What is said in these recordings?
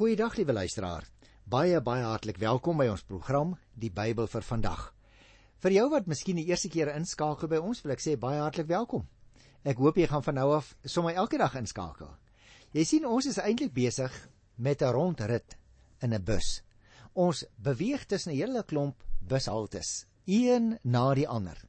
Goeiedag liewe luisteraar. Baie baie hartlik welkom by ons program Die Bybel vir vandag. Vir jou wat miskien die eerste keer inskakel by ons, wil ek sê baie hartlik welkom. Ek hoop jy gaan van nou af sommer elke dag inskakel. Jy sien ons is eintlik besig met 'n rondrit in 'n bus. Ons beweeg tussen 'n hele klomp bushaltes, een na die ander.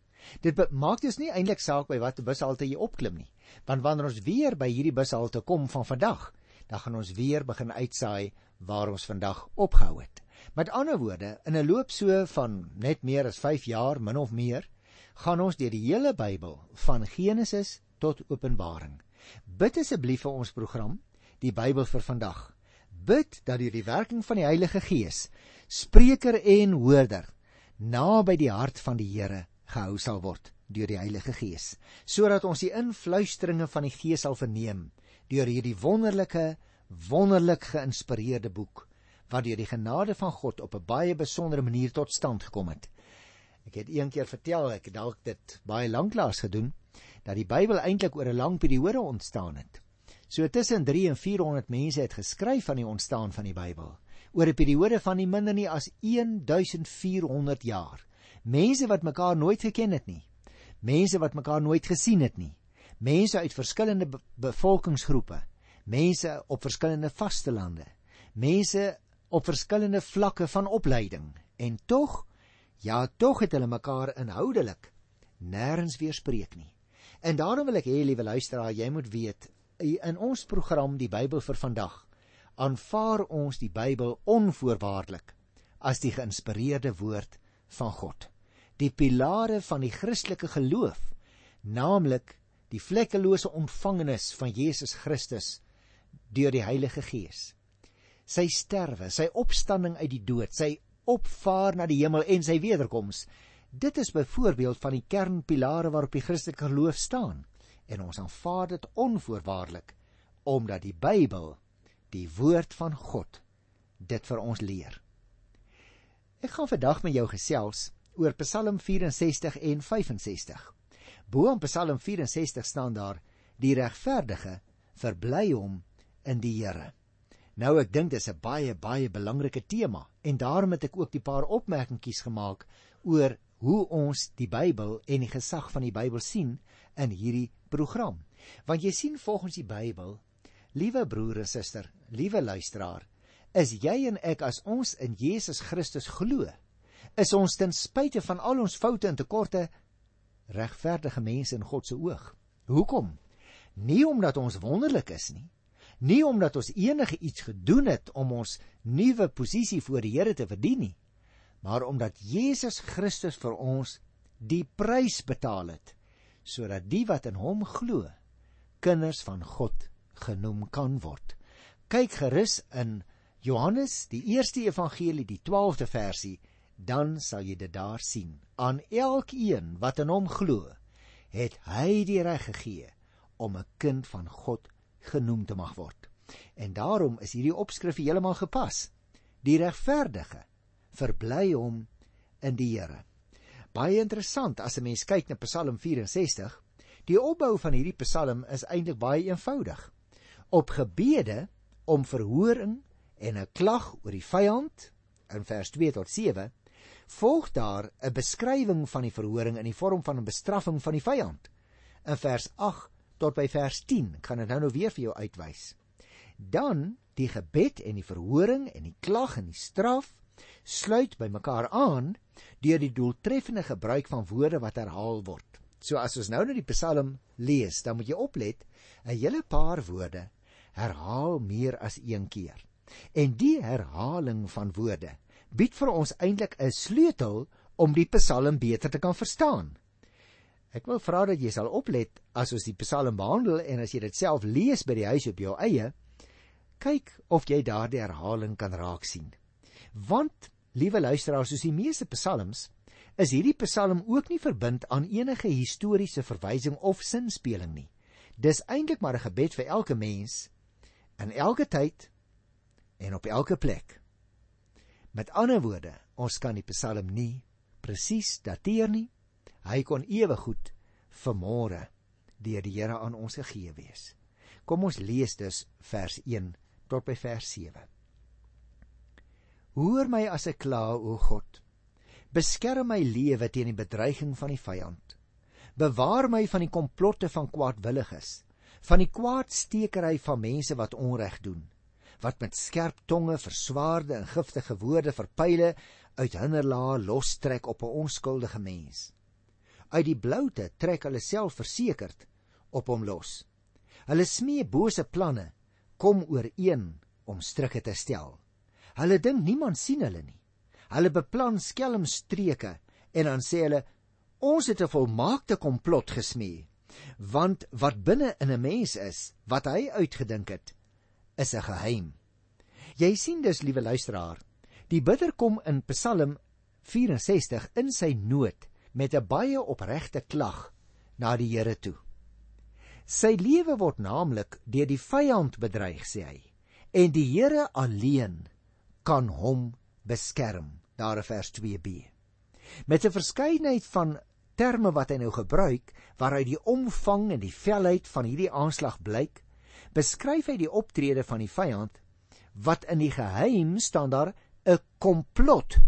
Dit maak dus nie eintlik saak by watter bushalte jy opklim nie, want wanneer ons weer by hierdie bushalte kom van vandag, dan gaan ons weer begin uitsaai waar ons vandag opgehou het. Met ander woorde, in 'n loop so van net meer as 5 jaar min of meer, gaan ons deur die hele Bybel van Genesis tot Openbaring. Bid asseblief vir ons program, die Bybel vir vandag. Bid dat deur die werking van die Heilige Gees, spreker en hoorder, naby die hart van die Here gehou sal word deur die Heilige Gees, sodat ons die influisteringe van die Gees sal verneem deur hierdie wonderlike, wonderlik geïnspireerde boek wat deur die genade van God op 'n baie besondere manier tot stand gekom het. Ek het eendag vertel, ek het dalk dit baie lanklaas gedoen, dat die Bybel eintlik oor 'n lang periode ontstaan het. So tussen 3 en 400 mense het geskryf van die ontstaan van die Bybel oor 'n periode van nie minder nie as 1400 jaar. Mense wat mekaar nooit geken het nie. Mense wat mekaar nooit gesien het nie mense uit verskillende be bevolkingsgroepe, mense op verskillende vastelande, mense op verskillende vlakke van opleiding en tog ja, tog het hulle mekaar inhoudelik nêrens weerspreek nie. En daarom wil ek hê liewe luisteraar, jy moet weet in ons program die Bybel vir vandag aanvaar ons die Bybel onvoorwaardelik as die geïnspireerde woord van God. Die pilare van die Christelike geloof, naamlik die vlekkelose ontvangenis van Jesus Christus deur die Heilige Gees. Sy sterwe, sy opstanding uit die dood, sy opvaar na die hemel en sy wederkoms. Dit is byvoorbeeld van die kernpilare waarop die Christelike geloof staan en ons aanvaar dit onvoorwaardelik omdat die Bybel, die woord van God, dit vir ons leer. Ek gaan vandag met jou gesels oor Psalm 64 en 65. Bo in Psalm 64 staan daar: Die regverdige verbly hom in die Here. Nou ek dink dis 'n baie baie belangrike tema en daarom het ek ook die paar opmerkingies gemaak oor hoe ons die Bybel en die gesag van die Bybel sien in hierdie program. Want jy sien volgens die Bybel, liewe broer en suster, liewe luisteraar, is jy en ek as ons in Jesus Christus glo, is ons ten spyte van al ons foute en tekorte regverdige mense in God se oog. Hoekom? Nie omdat ons wonderlik is nie, nie omdat ons enige iets gedoen het om ons nuwe posisie voor die Here te verdien nie, maar omdat Jesus Christus vir ons die prys betaal het sodat die wat in hom glo kinders van God genoem kan word. Kyk gerus in Johannes, die eerste evangelie, die 12de versie dan sal jy dit daar sien. Aan elkeen wat in hom glo, het hy die reg gegee om 'n kind van God genoem te mag word. En daarom is hierdie opskrif heeltemal gepas. Die regverdige verbly hom in die Here. Baie interessant as 'n mens kyk na Psalm 64. Die opbou van hierdie Psalm is eintlik baie eenvoudig. Op gebede om verhoring en 'n klag oor die vyand in vers 2 tot volg daar 'n beskrywing van die verhoring in die vorm van 'n bestraffing van die vyand. In vers 8 tot by vers 10 kan dit nou nou weer vir jou uitwys. Dan die gebed en die verhoring en die klag en die straf sluit by mekaar aan deur die doeltreffende gebruik van woorde wat herhaal word. So as ons nou net die Psalm lees, dan moet jy oplet, 'n hele paar woorde herhaal meer as een keer. En die herhaling van woorde bied vir ons eintlik 'n sleutel om die Psalm beter te kan verstaan. Ek wil vra dat jy sal oplet as ons die Psalm behandel en as jy dit self lees by die huis op jou eie, kyk of jy daardie herhaling kan raak sien. Want, liewe luisteraars, soos die meeste psalms, is hierdie psalm ook nie verbind aan enige historiese verwysing of sinspeling nie. Dis eintlik maar 'n gebed vir elke mens in elke tyd en op elke plek. Met ander woorde, ons kan die Psalm nie presies dateer nie. Hy kon ewe goed vermore deur die Here aan ons gegee wees. Kom ons lees dus vers 1 tot by vers 7. Hoor my as ek kla, o God. Beskerm my lewe teen die bedreiging van die vyand. Bewaar my van die komplotte van kwaadwilliges, van die kwaadstekery van mense wat onreg doen, wat met skerp tonge verswaarde en giftige woorde verpyle uit hinderlae lostrek op 'n onskuldige mens. Uit die bloute trek hulle self versekerd op hom los. Hulle smee bose planne, kom ooreen om strikke te stel. Hulle dink niemand sien hulle nie. Hulle beplan skelmstreke en dan sê hulle ons het 'n volmaakte komplot gesmee. Want wat binne in 'n mens is, wat hy uitgedink het, is 'n geheim. Jy sien dus, liewe luisteraar, die bidder kom in Psalm 64 in sy nood met 'n baie opregte klag na die Here toe. Sy lewe word naamlik deur die vyand bedreig, sê hy, en die Here alleen kan hom beskerm. Daar in vers 2b. Met 'n verskeidenheid van terme wat hy nou gebruik waaruit die omvang en die velheid van hierdie aanslag blyk, beskryf hy die optrede van die vyand wat in die geheim staan daar 'n komplot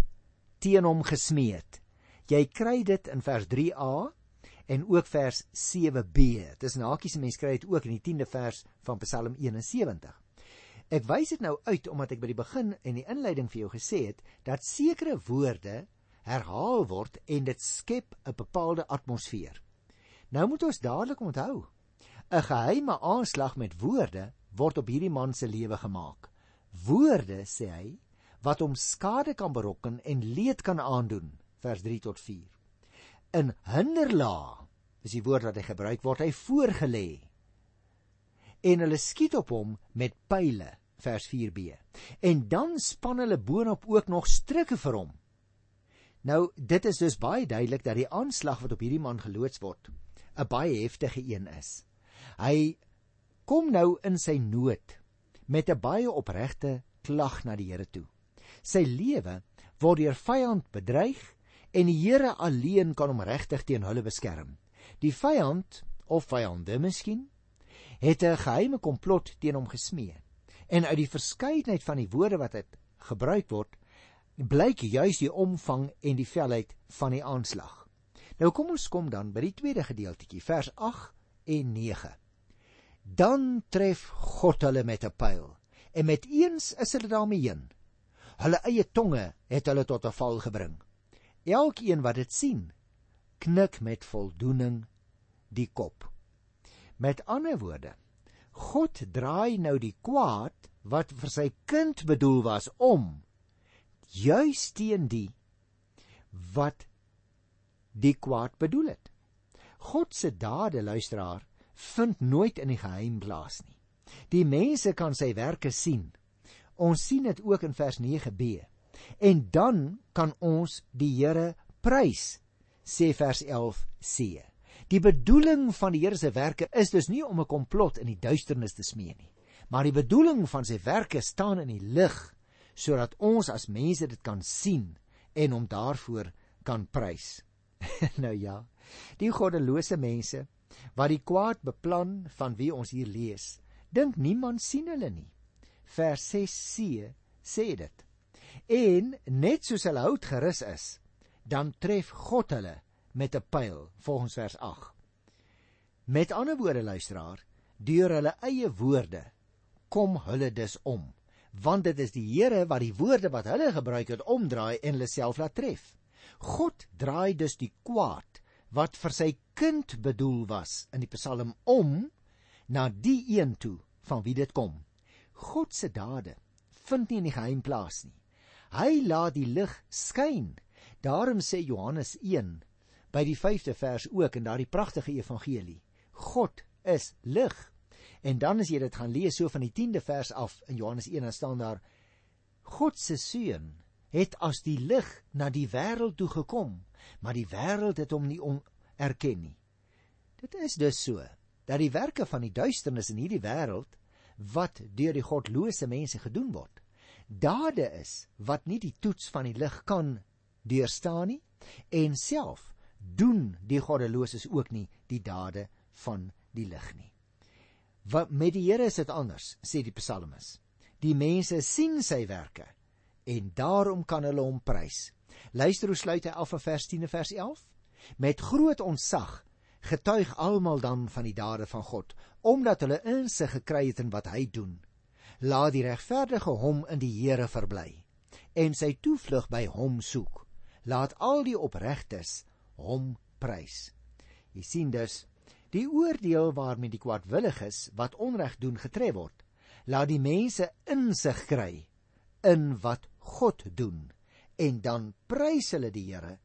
teen hom gesmee het. Jy kry dit in vers 3a en ook vers 7b. Dit is nakies mense kry dit ook in die 10de vers van Psalm 71. Ek wys dit nou uit omdat ek by die begin en die inleiding vir jou gesê het dat sekere woorde herhaal word en dit skep 'n bepaalde atmosfeer. Nou moet ons dadelik onthou, 'n geheime aanslag met woorde word op hierdie man se lewe gemaak. Woorde, sê hy, wat hom skade kan berokken en leed kan aandoen, vers 3 tot 4. In hinderla, is die woord wat hy gebruik word, hy voorgelê. En hulle skiet op hom met pile, vers 4b. En dan span hulle boonop ook nog strikke vir hom. Nou, dit is dus baie duidelik dat die aanslag wat op hierdie man geloods word, 'n baie heftige een is. Hy kom nou in sy nood met 'n baie opregte klag na die Here toe. Sy lewe word deur vyand bedreig en die Here alleen kan hom regtig teen hulle beskerm. Die vyand of vyande miskien het 'n geheime komplot teen hom gesmee. En uit die verskeidenheid van die woorde wat dit gebruik word, blyk juis die omvang en die velheid van die aanslag. Nou kom ons kom dan by die tweede gedeeltjie, vers 8 en 9. Dan tref God hulle met 'n pyl en met eens is hulle daarmee heen. Hulle eie tonge het hulle tot 'n val gebring. Elkeen wat dit sien, knik met voldoening die kop. Met ander woorde, God draai nou die kwaad wat vir sy kind bedoel was om juis teen die wat die kwaad bedoel het. God se dade, luisteraar, vind nooit in die geheim plaas nie. Die mense kan sy werke sien. Ons sien dit ook in vers 9b. En dan kan ons die Here prys, sê vers 11c. Die bedoeling van die Here se werke is dus nie om 'n komplot in die duisternis te smee nie, maar die bedoeling van sy werke staan in die lig sodat ons as mense dit kan sien en hom daarvoor kan prys. nou ja, die goddelose mense wat die kwaad beplan van wie ons hier lees, dink niemand sien hulle nie. Vers 6c sê dit. En net soos hulle hout gerus is, dan tref God hulle met 'n pyl volgens vers 8. Met ander woorde luisteraar, deur hulle eie woorde kom hulle dus om, want dit is die Here wat die woorde wat hulle gebruik het omdraai en hulle self laat tref. God draai dus die kwaad wat vir sy kind bedoel was in die Psalm om na die een toe van wie dit kom. God se dade vind nie in die geheim plaas nie. Hy laat die lig skyn. Daarom sê Johannes 1 by die 5de vers ook in daardie pragtige evangelie. God is lig. En dan as jy dit gaan lees so van die 10de vers af in Johannes 1 dan staan daar God se seun het as die lig na die wêreld toe gekom, maar die wêreld het hom nie erken nie. Dit is dus so dat die werke van die duisternis in hierdie wêreld wat deur die godlose mense gedoen word, dade is wat nie die toets van die lig kan deurstaan nie en self doen die goddeloses ook nie die dade van die lig nie. Wat met die Here is dit anders, sê die psalmis. Die mense sien sy werke en daarom kan hulle hom prys. Luister hoe sluit hy af van vers 10 en vers 11. Met groot ontzag getuig almal dan van die dade van God, omdat hulle insig gekry het in wat hy doen. Laat die regverdige hom in die Here verbly en sy toevlug by hom soek. Laat al die opregtes hom prys. Jy sien dus die oordeel waarmee die kwaadwilliges wat onreg doen getref word. Laat die mense insig kry in wat God doen en dan prys hulle die Here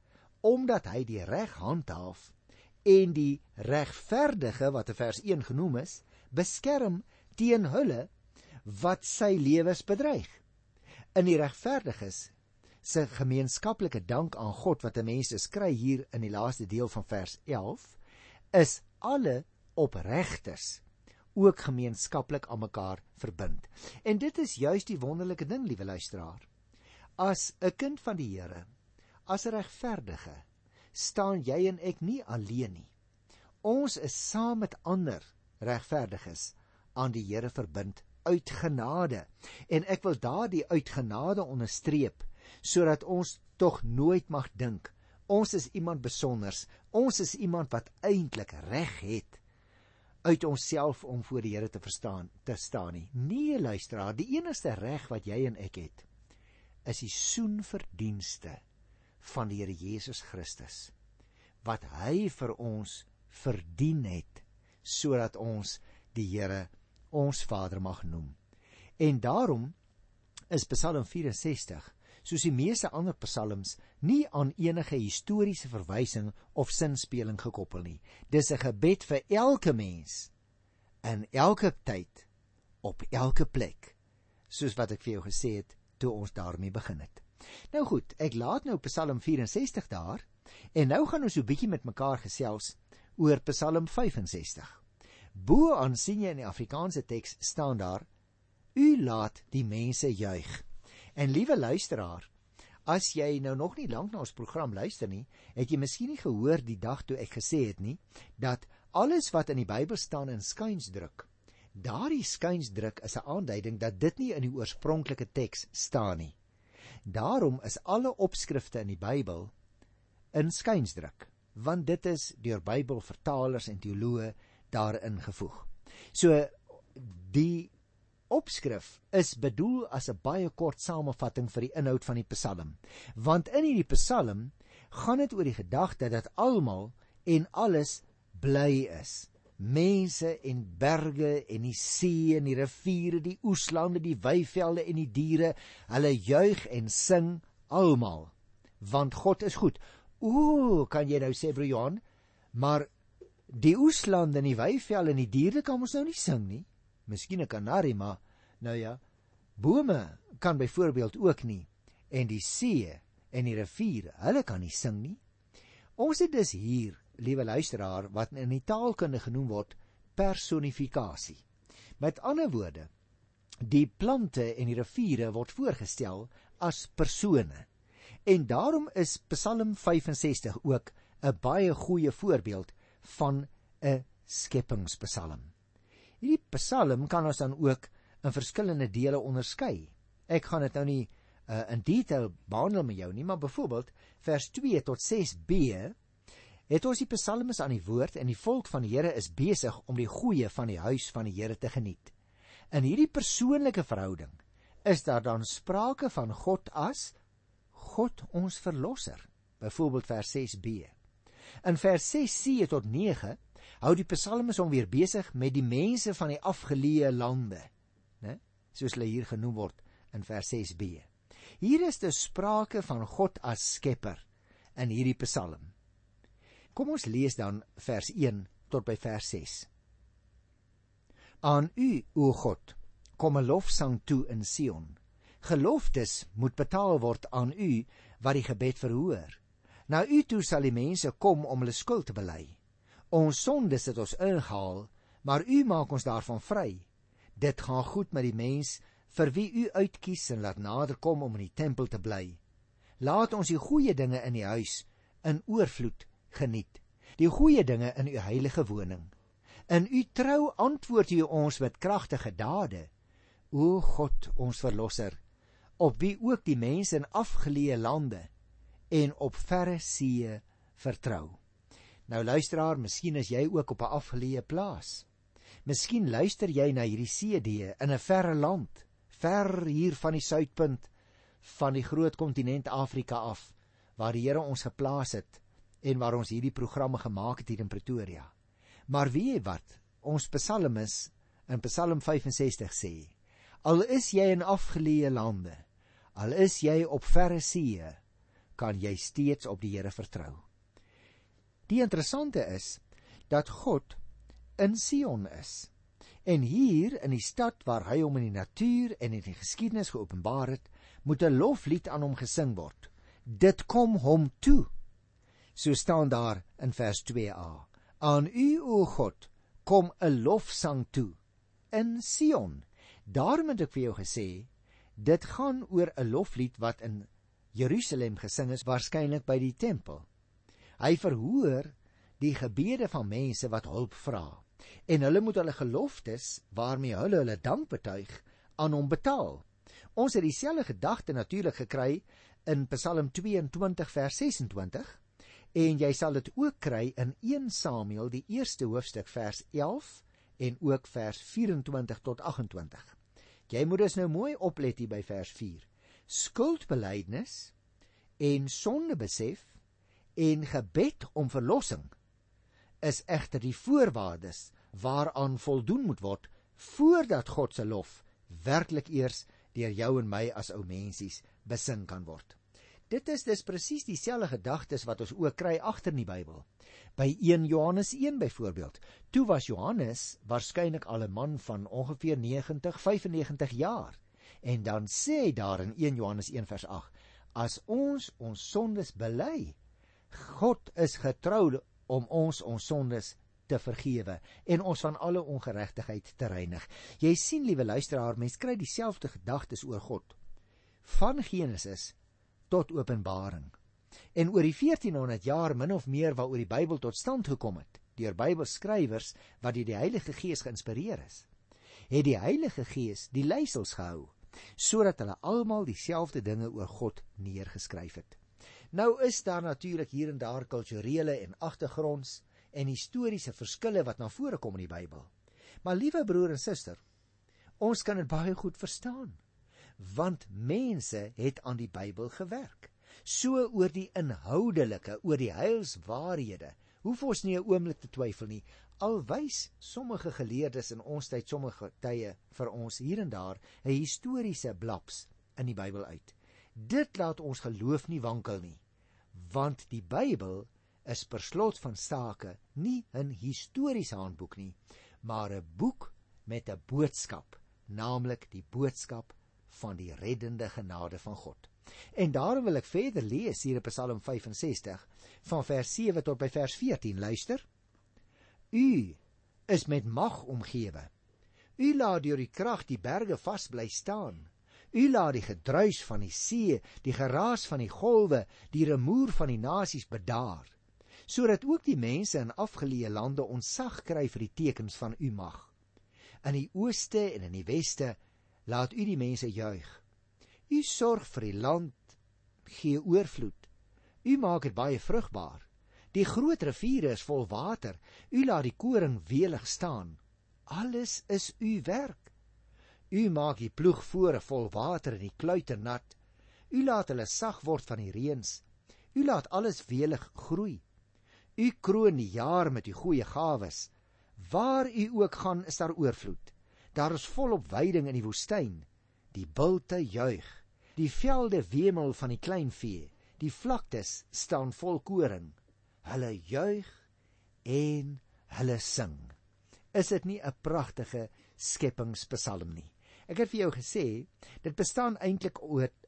omdat hy die reg handhaaf en die regverdige wat in vers 1 genoem is beskerm teen hulle wat sy lewens bedreig in die regverdiges se gemeenskaplike dank aan God wat 'n mens skry hier in die laaste deel van vers 11 is alle opregtes ook gemeenskaplik aan mekaar verbind. En dit is juis die wonderlike ding, liewe luisteraar. As 'n kind van die Here, as 'n regverdige, staan jy en ek nie alleen nie. Ons is saam met ander regverdiges aan die Here verbind uit genade. En ek wil daardie uit genade onderstreep sodat ons tog nooit mag dink ons is iemand besonders. Ons is iemand wat eintlik reg het uit onsself om voor die Here te verstaan te staan nie. Nee, luisteraar, die enigste reg wat jy en ek het is die soenverdienste van die Here Jesus Christus wat hy vir ons verdien het sodat ons die Here ons Vader mag noem. En daarom is Psalm 64 soos die meeste ander psalms nie aan enige historiese verwysing of sinspeling gekoppel nie. Dis 'n gebed vir elke mens in elke tyd op elke plek, soos wat ek vir jou gesê het toe ons daarmee begin het. Nou goed, ek laat nou Psalm 64 daar en nou gaan ons so 'n bietjie met mekaar gesels oor Psalm 65. Bo aan sien jy in die Afrikaanse teks staan daar: U laat die mense juig. En liewe luisteraar, as jy nou nog nie lank na ons program luister nie, het jy miskien nie gehoor die dag toe ek gesê het nie dat alles wat in die Bybel staan in skuinsdruk. Daardie skuinsdruk is 'n aanduiding dat dit nie in die oorspronklike teks staan nie. Daarom is alle opskrifte in die Bybel in skuinsdruk, want dit is deur Bybelvertalers en teoloë daarin gevoeg. So die opskrif is bedoel as 'n baie kort samevatting vir die inhoud van die Psalm. Want in hierdie Psalm gaan dit oor die gedagte dat almal en alles bly is. Mense en berge en die see en die riviere, die oeslande, die weivelde en die diere, hulle juig en sing almal, want God is goed. Ooh, kan jy nou sê Johan, maar die oeslande en die weivelde en die diere kan ons nou nie sing nie. Miskien 'n kanarie, maar nou ja, bome kan byvoorbeeld ook nie en die see en die riviere, hulle kan nie sing nie. Ons het dus hier, liewe luisteraar, wat in die taalkunde genoem word personifikasie. Met ander woorde, die plante en die riviere word voorgestel as persone. En daarom is Psalm 65 ook 'n baie goeie voorbeeld van 'n skepingspsalm. Hierdie Psalm kan ons dan ook in verskillende dele onderskei. Ek gaan dit nou nie uh, in detail behandel met jou nie, maar byvoorbeeld vers 2 tot 6b het ons die psalmes aan die woord en die volk van die Here is besig om die goeie van die huis van die Here te geniet. In hierdie persoonlike verhouding is daar dan sprake van God as God ons verlosser. Byvoorbeeld vers 6b. In vers 6c tot hou die psalmes hom weer besig met die mense van die afgeleë lande, né? Soos hulle hier genoem word in vers 6b. Hier is dus sprake van God as skepper in hierdie psalm. Kom ons lees dan vers 1 tot by vers 6. Aan U, o God, kom 'n lofsang toe in Sion. Geloftes moet betaal word aan U wat die gebed verhoor. Na U toe sal die mense kom om hulle skuld te bely. Ons sondes het ons ingehaal, maar U maak ons daarvan vry. Dit gaan goed met die mens vir wie U uitkies en laat naderkom om in die tempel te bly. Laat ons die goeie dinge in die huis in oorvloed geniet. Die goeie dinge in U heilige woning. In U trou antwoord U ons met kragtige dade. O God, ons verlosser, op wie ook die mense in afgeleë lande en op verre see vertrou. Nou luisteraar, miskien is jy ook op 'n afgeleë plaas. Miskien luister jy na hierdie CD in 'n verre land, ver hier van die suidpunt van die groot kontinent Afrika af, waar die Here ons geplaas het en waar ons hierdie programme gemaak het hier in Pretoria. Maar weet jy wat? Ons psalmis in Psalm 65 sê: Al is jy in afgeleë lande, al is jy op verre see, kan jy steeds op die Here vertrou. Die interessante is dat God in Sion is. En hier in die stad waar hy hom in die natuur en in die geskiedenis geopenbaar het, moet 'n loflied aan hom gesing word. Dit kom hom toe. So staan daar in vers 2a. Aan u o God kom 'n lofsang toe in Sion. Daarom het ek vir jou gesê, dit gaan oor 'n loflied wat in Jerusalem gesing is, waarskynlik by die tempel. Hy verhoor die gebede van mense wat hulp vra en hulle moet hulle geloftes waarmee hulle hulle dank betuig aan hom betaal. Ons het dieselfde gedagte natuurlik gekry in Psalm 22 vers 26 en jy sal dit ook kry in 1 Samuel die eerste hoofstuk vers 11 en ook vers 24 tot 28. Jy moet dus nou mooi oplet hier by vers 4. Skuldbelydenis en sondebesef en gebed om verlossing is egter die voorwaardes waaraan voldoen moet word voordat God se lof werklik eers deur jou en my as ou mensies besing kan word. Dit is dus presies dieselfde gedagtes wat ons ook kry agter in die Bybel. By 1 Johannes 1 byvoorbeeld. Toe was Johannes waarskynlik al 'n man van ongeveer 90, 95 jaar. En dan sê hy daar in 1 Johannes 1 vers 8: As ons ons sondes bely, God is getrou om ons ons sondes te vergewe en ons van alle ongeregtigheid te reinig. Jy sien, liewe luisteraar, mens kry dieselfde gedagtes oor God. Van Genesis tot Openbaring. En oor die 1400 jaar min of meer waaroor die Bybel tot stand gekom het, deur Bybelskrywers wat deur die Heilige Gees geïnspireer is, het die Heilige Gees die leiersels gehou sodat hulle almal dieselfde dinge oor God neergeskryf het. Nou is daar natuurlik hier en daar kulturele en agtergronds en historiese verskille wat na vore kom in die Bybel. Maar liewe broer en suster, ons kan dit baie goed verstaan want mense het aan die Bybel gewerk. So oor die inhoudelike, oor die heilswaarhede, hoef ons nie 'n oomblik te twyfel nie. Alwys sommige geleerdes in ons tyd sommige tye vir ons hier en daar 'n historiese blaps in die Bybel uit. Dit laat ons geloof nie wankel nie, want die Bybel is per slot van sake nie 'n historiese handboek nie, maar 'n boek met 'n boodskap, naamlik die boodskap van die reddende genade van God. En daarom wil ek verder lees hier in Psalm 65 van vers 7 tot by vers 14 luister. U is met mag omgewe. U laat deur die krag die berge vas bly staan. U laat die gedruis van die see, die geraas van die golwe, die rumoer van die nasies bedaar, sodat ook die mense in afgeleë lande ontsag kry vir die tekens van u mag. In die ooste en in die weste laat u die mense juig. U sorg vir die land, gee oorvloed. U maak dit baie vrugbaar. Die groot riviere is vol water. U laat die koring welig staan. Alles is u werk. U maak die ploegvoere vol water en die kluite nat. U laat hulle sag word van die reëns. U laat alles welig groei. U kroon die jaar met u goeie gawes. Waar u ook gaan, is daar oorvloed. Daar is volop weiding in die woestyn. Die bulte juig. Die velde wemel van die kleinvee. Die vlaktes staan vol koring. Hulle juig en hulle sing. Is dit nie 'n pragtige skepingspsalm nie? Ek het vir jou gesê, dit bestaan eintlik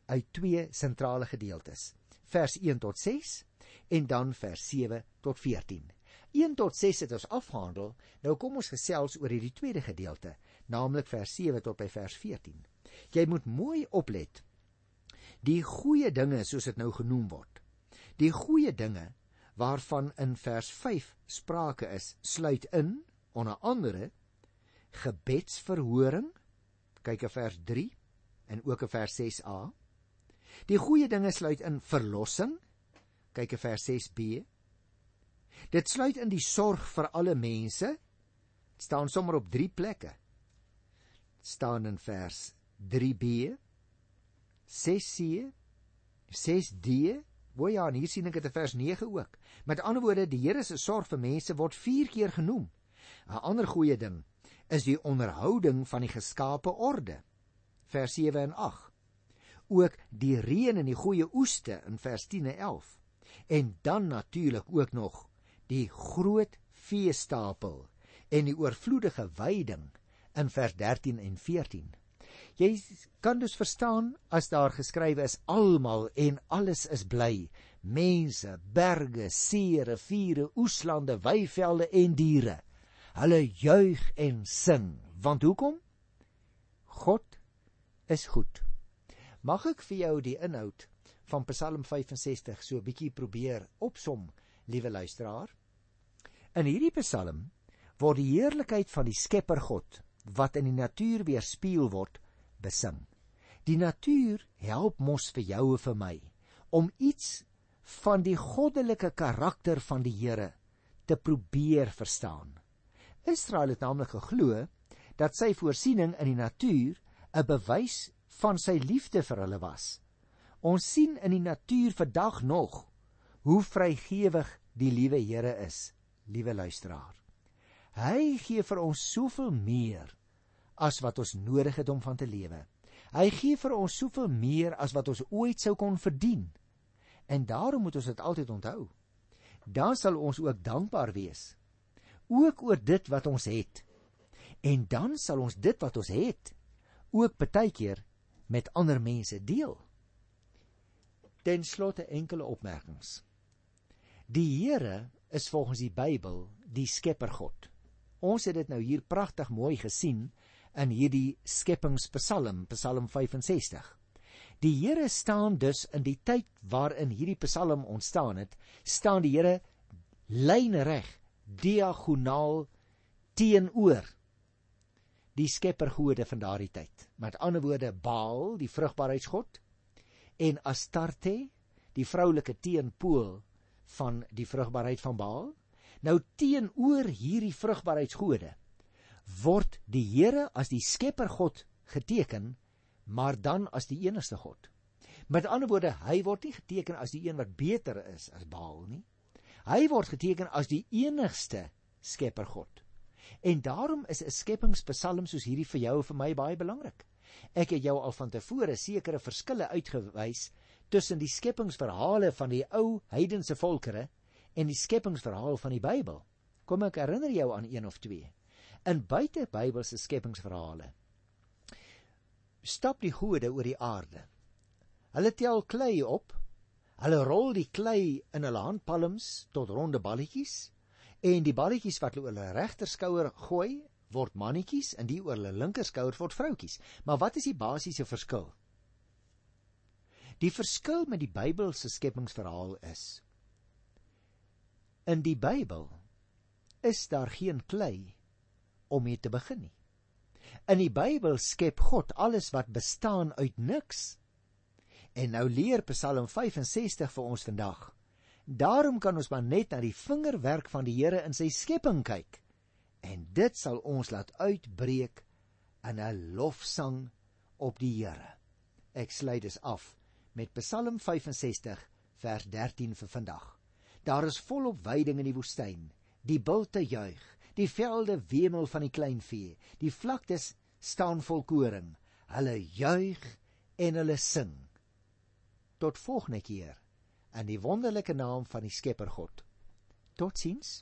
uit twee sentrale gedeeltes. Vers 1 tot 6 en dan vers 7 tot 14. 1 tot 6 het ons afgehandel. Nou kom ons gesels oor hierdie tweede gedeelte, naamlik vers 7 tot by vers 14. Jy moet mooi oplet. Die goeie dinge soos dit nou genoem word. Die goeie dinge waarvan in vers 5 sprake is, sluit in onder andere gebedsverhoring. Kyk in vers 3 en ook in vers 6a. Die goeie dinge sluit in verlossing. Kyk in vers 6b. Dit sluit in die sorg vir alle mense. Dit staan sommer op 3 plekke. Staan in vers 3b, 6c, 6d. O ja, en hier sien ek dit in vers 9 ook. Met ander woorde, die Here se sorg vir mense word 4 keer genoem. 'n Ander goeie ding is die onderhouding van die geskape orde. Vers 7 en 8. Ook die reën en die goeie oeste in vers 10 en 11. En dan natuurlik ook nog die groot veestapel en die oorvloedige veiding in vers 13 en 14. Jy kan dus verstaan as daar geskrywe is almal en alles is bly. Mense, berge, see, riviere, oeslande, weivelde en diere. Hulle juig en sing. Want hoekom? God is goed. Mag ek vir jou die inhoud van Psalm 65 so 'n bietjie probeer opsom, liewe luisteraar? In hierdie Psalm word die heerlikheid van die Skepper God wat in die natuur weerspieël word, besing. Die natuur help mos vir jou en vir my om iets van die goddelike karakter van die Here te probeer verstaan. Israel het naamlik geglo dat sy voorsiening in die natuur 'n bewys van sy liefde vir hulle was. Ons sien in die natuur vandag nog hoe vrygewig die liewe Here is, liewe luisteraar. Hy gee vir ons soveel meer as wat ons nodig het om van te lewe. Hy gee vir ons soveel meer as wat ons ooit sou kon verdien. En daarom moet ons dit altyd onthou. Dan sal ons ook dankbaar wees ook oor dit wat ons het. En dan sal ons dit wat ons het ook baie keer met ander mense deel. Ten slotte enkele opmerkings. Die Here is volgens die Bybel die Skepper God. Ons het dit nou hier pragtig mooi gesien in hierdie Skepingspsalm, Psalm 65. Die Here staan dus in die tyd waarin hierdie Psalm ontstaan het, staan die Here lynreg diagonaal teenoor die skeppergode van daardie tyd. Met ander woorde Baal, die vrugbaarheidsgod, en Astarte, die vroulike teenpool van die vrugbaarheid van Baal. Nou teenoor hierdie vrugbaarheidsgode word die Here as die skeppergod geteken, maar dan as die enigste God. Met ander woorde, hy word nie geteken as die een wat beter is as Baal nie. Hy word geteken as die enigste Skepper God. En daarom is 'n skepingspsalm soos hierdie vir jou en vir my baie belangrik. Ek het jou al van tevore sekere verskille uitgewys tussen die skepingsverhale van die ou heidense volkere en die skepingsverhaal van die Bybel. Kom ek herinner jou aan een of twee. In buite Bybelse skepingsverhale stap die gode oor die aarde. Hulle tel klei op Hulle rol die klei in hulle handpalms tot ronde balletjies en die balletjies wat hulle oor hulle regterskouer gooi, word mannetjies en die oor hulle linkerskouer word vroutjies. Maar wat is die basiese verskil? Die verskil met die Bybelse skepingsverhaal is in die Bybel is daar geen klei om mee te begin nie. In die Bybel skep God alles wat bestaan uit niks En nou leer Psalm 65 vir ons vandag. Daarom kan ons maar net na die vingerwerk van die Here in sy skepping kyk. En dit sal ons laat uitbreek in 'n lofsang op die Here. Ek sluit dus af met Psalm 65 vers 13 vir vandag. Daar is volop weiding in die woestyn. Die bulte juig, die velde wemel van die kleinvee, die vlaktes staan vol koring. Hulle juig en hulle sing tot volgende keer in die wonderlike naam van die Skepper God. Totsiens.